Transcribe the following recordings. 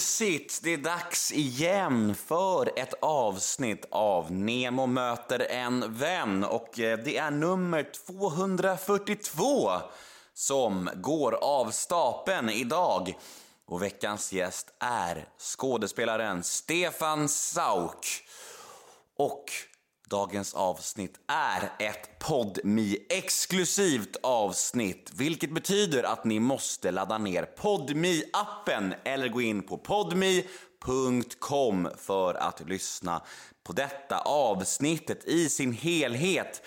mysigt! Det är dags igen för ett avsnitt av Nemo möter en vän och eh, det är nummer 242 som går av stapeln idag. Och veckans gäst är skådespelaren Stefan Sauk. Och Dagens avsnitt är ett podmi exklusivt avsnitt, vilket betyder att ni måste ladda ner podmi appen eller gå in på podmi.com för att lyssna på detta avsnittet i sin helhet.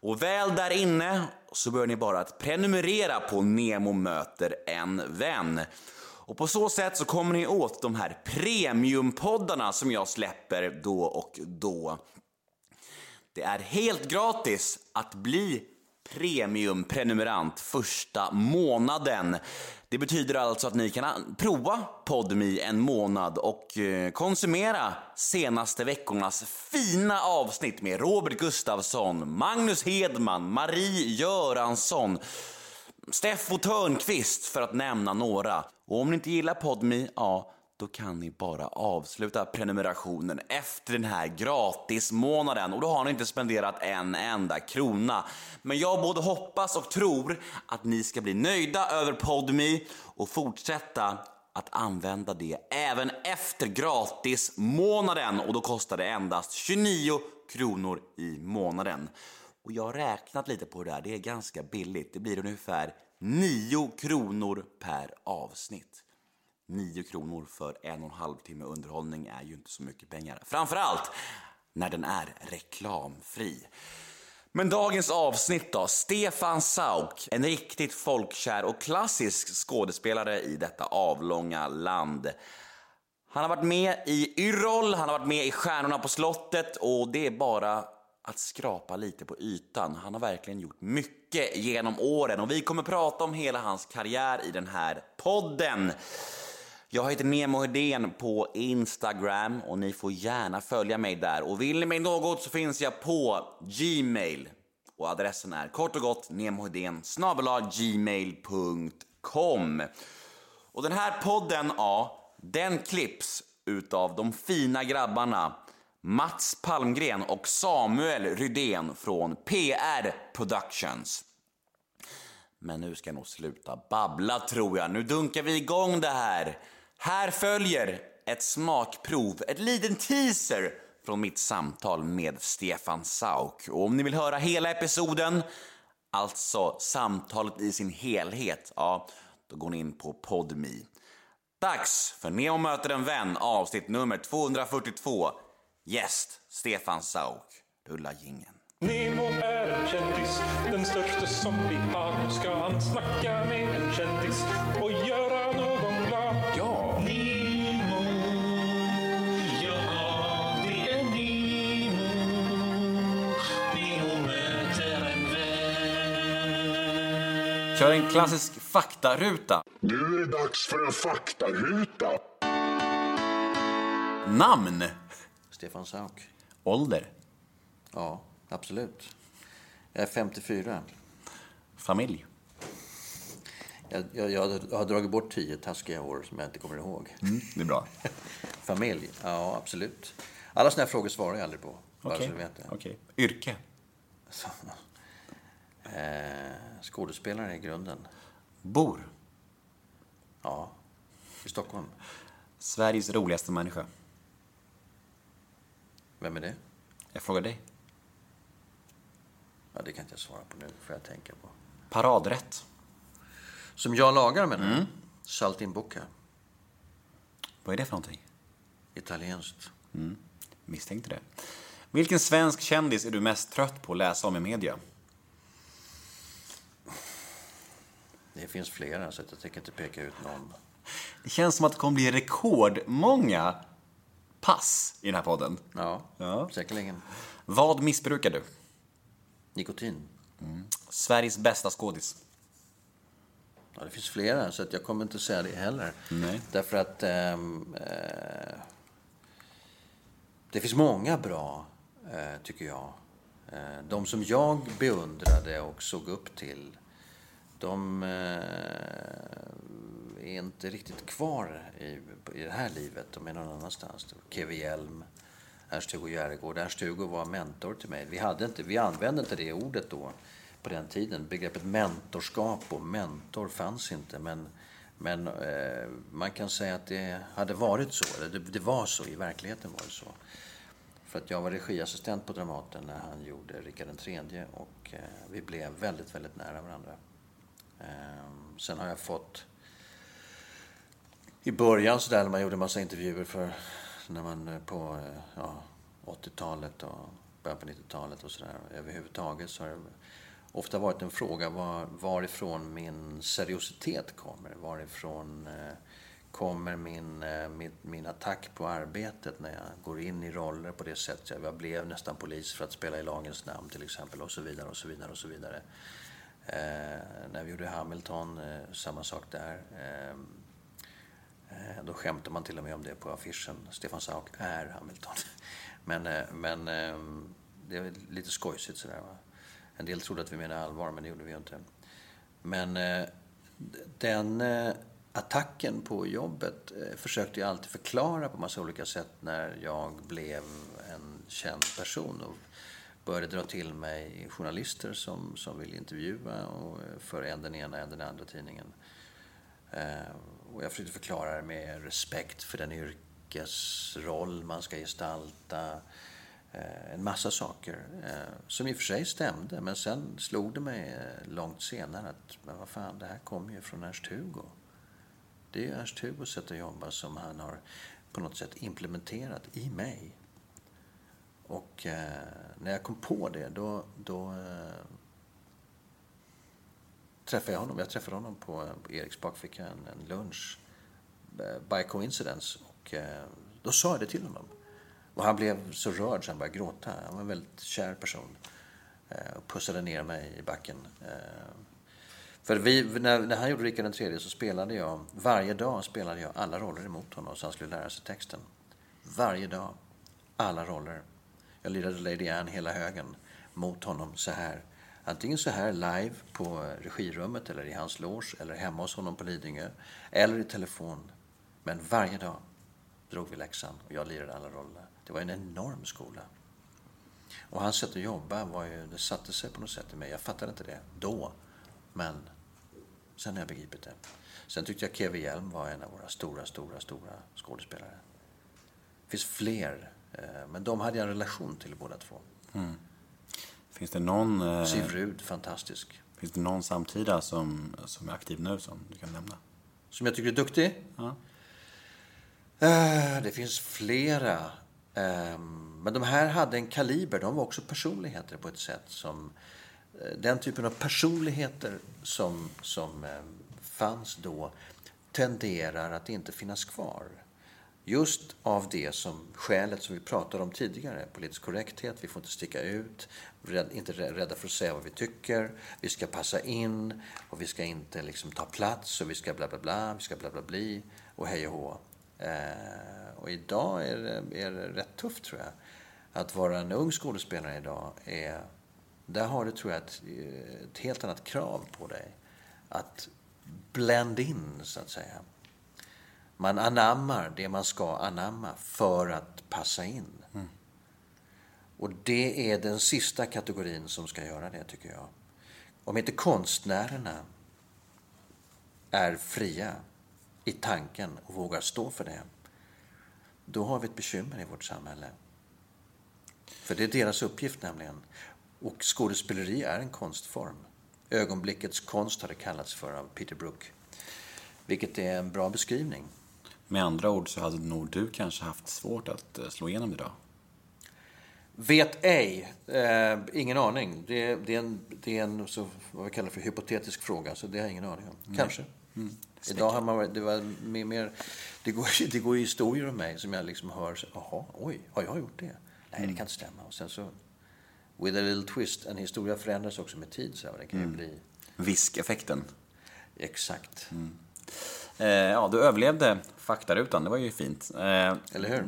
Och väl där inne så bör ni bara att prenumerera på Nemo möter en vän. Och på så sätt så kommer ni åt de här premiumpoddarna som jag släpper då och då. Det är helt gratis att bli premiumprenumerant första månaden. Det betyder alltså att ni kan prova Podmi en månad och eh, konsumera senaste veckornas fina avsnitt med Robert Gustafsson, Magnus Hedman, Marie Göransson, Steffo Törnqvist för att nämna några. Och om ni inte gillar Podmi, ja, då kan ni bara avsluta prenumerationen efter den här gratismånaden och då har ni inte spenderat en enda krona. Men jag både hoppas och tror att ni ska bli nöjda över Podmi och fortsätta att använda det även efter gratismånaden och då kostar det endast 29 kronor i månaden. Och jag har räknat lite på det där, det är ganska billigt. Det blir ungefär 9 kronor per avsnitt. 9 kronor för en och en halv timme underhållning är ju inte så mycket pengar. Framförallt när den är reklamfri. Men dagens avsnitt då? Stefan Sauk, en riktigt folkkär och klassisk skådespelare i detta avlånga land. Han har varit med i Yrrol, han har varit med i Stjärnorna på slottet och det är bara att skrapa lite på ytan. Han har verkligen gjort mycket genom åren och vi kommer prata om hela hans karriär i den här podden. Jag heter Nemo Hedén på Instagram och ni får gärna följa mig där. Och vill ni mig något så finns jag på Gmail. Och adressen är kort och gott nemohedén gmail.com. Och den här podden, ja, den klipps utav de fina grabbarna Mats Palmgren och Samuel Rydén från PR Productions. Men nu ska jag nog sluta babbla tror jag. Nu dunkar vi igång det här. Här följer ett smakprov, ett liten teaser från mitt samtal med Stefan Sauk. Och om ni vill höra hela episoden, alltså samtalet i sin helhet, ja, då går ni in på Podmi. Dags för Nemo möter en vän, avsnitt nummer 242. Gäst Stefan Sauk. Rulla gingen. Nemo är en kändis, den största som vi har. Nu ska han snacka med en kändis och göra Kör en klassisk faktaruta. Nu är det dags för en faktaruta. Namn. Stefan Sauk. Ålder. Ja, absolut. Jag är 54. Familj. Jag, jag, jag har dragit bort tio taskiga år som jag inte kommer ihåg. Mm, det är bra. Familj? Ja, absolut. Alla såna här frågor svarar jag aldrig på. Okej. det. Okej. Yrke. Så, eh, skådespelare i grunden. Bor. Ja, i Stockholm. Sveriges roligaste människa. Vem är det? Jag frågar dig. Ja, det kan inte jag svara på nu, får jag tänka på. Paradrätt. Som jag lagar menar Mm. du? Saltimbocca. Vad är det för någonting? Italienskt. Misstänkte det. Vilken svensk kändis är du mest trött på att läsa om i media? Det finns flera, så jag tänker inte peka ut någon. Det känns som att det kommer bli rekordmånga pass i den här podden. Ja, Ja. säkerligen. Vad missbrukar du? Nikotin. Sveriges bästa skådis? Ja, det finns flera, så att jag kommer inte säga det heller. Nej. Därför att ehm, eh, det finns många bra, eh, tycker jag. Eh, de som jag beundrade och såg upp till, de eh, är inte riktigt kvar i, i det här livet. De är någon annanstans. Kevin Hjelm, Ernst-Hugo Järegård. Ernst-Hugo var mentor till mig. Vi, hade inte, vi använde inte det ordet då på den tiden. Begreppet mentorskap och mentor fanns inte. Men, men eh, man kan säga att det hade varit så. Det, det var så, i verkligheten var det så. För att jag var regiassistent på Dramaten när han gjorde Rikard III och eh, vi blev väldigt, väldigt nära varandra. Ehm, sen har jag fått i början så där när man gjorde massa intervjuer för när man eh, på eh, ja, 80-talet och början på 90-talet och sådär överhuvudtaget så har det ofta varit en fråga var, varifrån min seriositet kommer. Varifrån eh, kommer min, min, min attack på arbetet när jag går in i roller på det sättet. Jag blev nästan polis för att spela i lagens namn till exempel och så vidare och så vidare och så vidare. Eh, när vi gjorde Hamilton, eh, samma sak där. Eh, eh då skämtade man till och med om det på affischen. Stefan Sauk är Hamilton. Men, eh, men ehm, det är lite skojsigt sådär. Va? En del trodde att vi menade allvar, men det gjorde vi inte. Men eh, den eh, attacken på jobbet eh, försökte jag alltid förklara på massa olika sätt när jag blev en känd person och började dra till mig journalister som, som ville intervjua och eh, för en den ena en den andra tidningen. Eh, och jag försökte förklara det med respekt för den yrkesroll man ska gestalta. Eh, en massa saker som i och för sig stämde, men sen slog det mig långt senare att men vad fan, det här kommer ju från Ernst-Hugo. Det är Ernst-Hugos sätt att jobba som han har på något sätt implementerat i mig. Och eh, när jag kom på det, då, då eh, träffade jag honom. Jag träffade honom på, på Eriks bakficka, en, en lunch eh, by coincidence. Och eh, då sa jag det till honom. Och han blev så rörd så han började gråta. Han var en väldigt kär person. Eh, och pussade ner mig i backen. Eh, för vi, när, när han gjorde Rikard III så spelade jag, varje dag spelade jag alla roller emot honom så han skulle lära sig texten. Varje dag. Alla roller. Jag lirade Lady Anne hela högen mot honom så här. Antingen så här live på regirummet eller i hans loge eller hemma hos honom på Lidingö. Eller i telefon. Men varje dag drog vi läxan och jag lirade alla roller. Det var en enorm skola. Och hans sätt att jobba var ju, det satte sig på något sätt i mig. Jag fattade inte det då. Men Sen har jag begripit det. Sen tyckte jag Kevin Hjelm var en av våra stora, stora, stora skådespelare. Det finns fler, men de hade jag en relation till båda två. Mm. Finns det någon... Eh, Siv Rud, fantastisk. Finns det någon samtida som, som är aktiv nu som du kan nämna? Som jag tycker är duktig? Ja. Eh, det finns flera. Ehm, men de här hade en kaliber. De var också personligheter på ett sätt som Eh, den typen av personligheter som, som eh, fanns då tenderar att inte finnas kvar. Just av det som skälet som vi pratade om tidigare, politisk korrekthet, vi får inte sticka ut, inte rädda för att säga vad vi tycker, vi ska passa in och vi ska inte liksom ta plats och vi ska bla bla bla, vi ska bla bla bli och hej och hå. Eh, och idag är det, är det rätt tufft tror jag. Att vara en ung skådespelare idag är där har du, tror jag, ett, ett helt annat krav på dig. Att blend in, så att säga. Man anammar det man ska anamma för att passa in. Mm. Och det är den sista kategorin som ska göra det, tycker jag. Om inte konstnärerna är fria i tanken och vågar stå för det, då har vi ett bekymmer i vårt samhälle. För det är deras uppgift nämligen. Och skådespeleri är en konstform. Ögonblickets konst har det kallats för av Peter Brook. Vilket är en bra beskrivning. Med andra ord så hade nog du kanske haft svårt att eh, slå igenom idag? Vet ej. Eh, ingen aning. Det, det, är en, det är en så, vad vi kallar för hypotetisk fråga, så det har jag ingen aning om. Kanske. Mm. Idag har man det var mer, mer det, går, det går historier om mig som jag liksom hör, jaha, oj, har jag gjort det? Nej, mm. det kan inte stämma. Och sen så with a little twist. En historia förändras också med tid. Så det kan mm. bli... Viskeffekten. Exakt. Eh, ja, du överlevde faktarutan. Det var ju fint. Eh, Eller hur?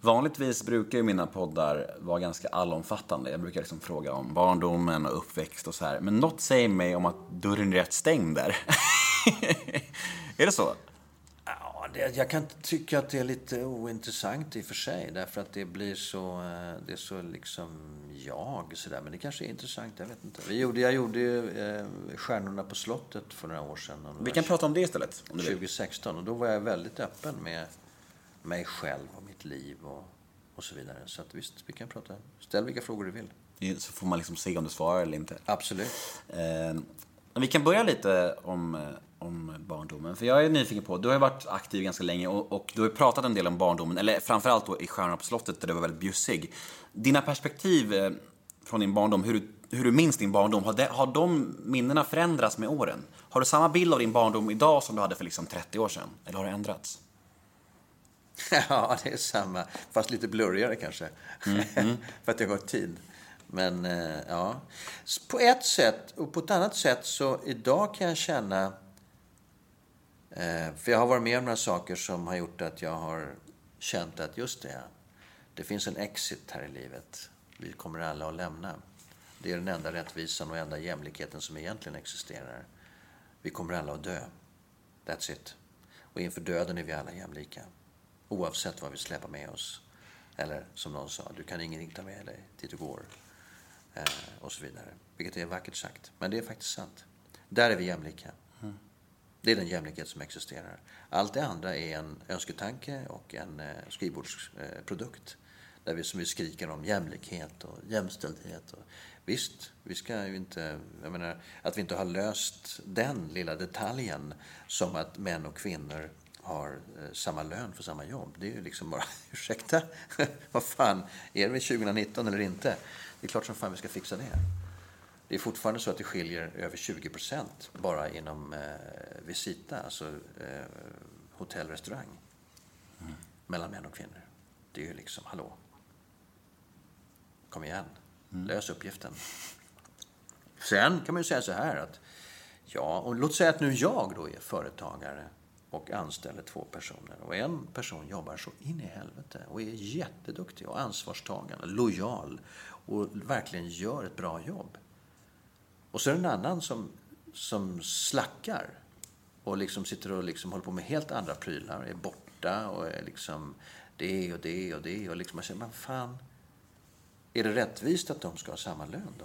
Vanligtvis brukar ju mina poddar vara ganska allomfattande. Jag brukar liksom fråga om barndomen och uppväxt och så här. Men något säger mig om att dörren är rätt stängd där. Är det så? Det, jag kan tycka att det är lite ointressant i och för sig. Därför att det blir så, eh, det är så liksom jag sådär. Men det kanske är intressant, jag vet inte. Vi gjorde, jag gjorde ju eh, Stjärnorna på slottet för några år sedan. Vi kan prata om det istället. Om du vill. 2016. Och då var jag väldigt öppen med mig själv och mitt liv och, och så vidare. Så att visst, vi kan prata. Ställ vilka frågor du vill. Så får man liksom se om du svarar eller inte. Absolut. Eh, vi kan börja lite om, eh. För jag är nyfiken på, du har ju varit aktiv ganska länge och, och du har ju pratat en del om barndomen, eller framförallt då i Stjärnorna på slottet där du var väldigt bjussig. Dina perspektiv eh, från din barndom, hur du, hur du minns din barndom, har, det, har de minnena förändrats med åren? Har du samma bild av din barndom idag som du hade för liksom 30 år sedan? Eller har det ändrats? Ja, det är samma. Fast lite blurrigare kanske. För att det har gått tid. Men eh, ja, på ett sätt. Och på ett annat sätt så idag kan jag känna... Eh, för jag har varit med om några saker som har gjort att jag har känt att just det, det finns en exit här i livet. Vi kommer alla att lämna. Det är den enda rättvisan och enda jämlikheten som egentligen existerar. Vi kommer alla att dö. That's it. Och inför döden är vi alla jämlika. Oavsett vad vi släpar med oss. Eller som någon sa, du kan ingenting ta med dig dit du går. Eh, och så vidare. Vilket är vackert sagt. Men det är faktiskt sant. Där är vi jämlika. Mm. Det är den jämlikhet som existerar. Allt det andra är en önsketanke och en eh, skrivbordsprodukt. Eh, där vi, som vi skriker om jämlikhet och jämställdhet. Och, visst, vi ska ju inte... Jag menar, att vi inte har löst den lilla detaljen som att män och kvinnor har eh, samma lön för samma jobb. Det är ju liksom bara, ursäkta? Vad fan, är vi 2019 eller inte? Det är klart som fan vi ska fixa det. Det är fortfarande så att det skiljer över 20 procent bara inom eh, Visita, alltså eh, hotell restaurang, mellan män och kvinnor. Det är ju liksom, hallå? Kom igen, lös uppgiften. Sen kan man ju säga så här att, ja, och låt säga att nu jag då är företagare och anställer två personer och en person jobbar så in i helvete och är jätteduktig och ansvarstagande, lojal och verkligen gör ett bra jobb. Och så är det en annan som, som slackar och liksom sitter och liksom håller på med helt andra prylar, är borta och är liksom det och det och det och liksom man säger, men fan, är det rättvist att de ska ha samma lön då?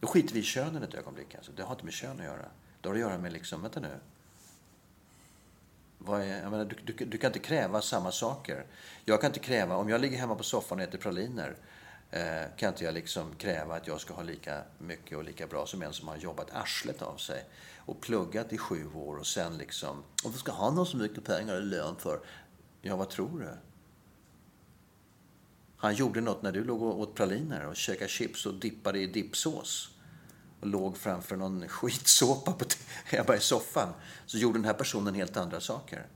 Då skiter vi i könen ett ögonblick. Alltså. Det har inte med kön att göra. Det har att göra med liksom, vänta nu. Vad är, jag menar, du, du, du kan inte kräva samma saker. Jag kan inte kräva, om jag ligger hemma på soffan och äter praliner, Eh, kan inte jag liksom kräva att jag ska ha lika mycket och lika bra som en som har jobbat arslet av sig och pluggat i sju år och sen liksom, om du ska ha någon så mycket pengar i lön för. Ja, vad tror du? Han gjorde något när du låg och åt praliner och käkade chips och dippade i dippsås och låg framför någon skitsåpa på hemma i soffan. Så gjorde den här personen helt andra saker.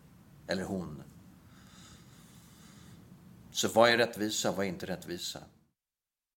Eller hon. Så vad är rättvisa? Vad är inte rättvisa?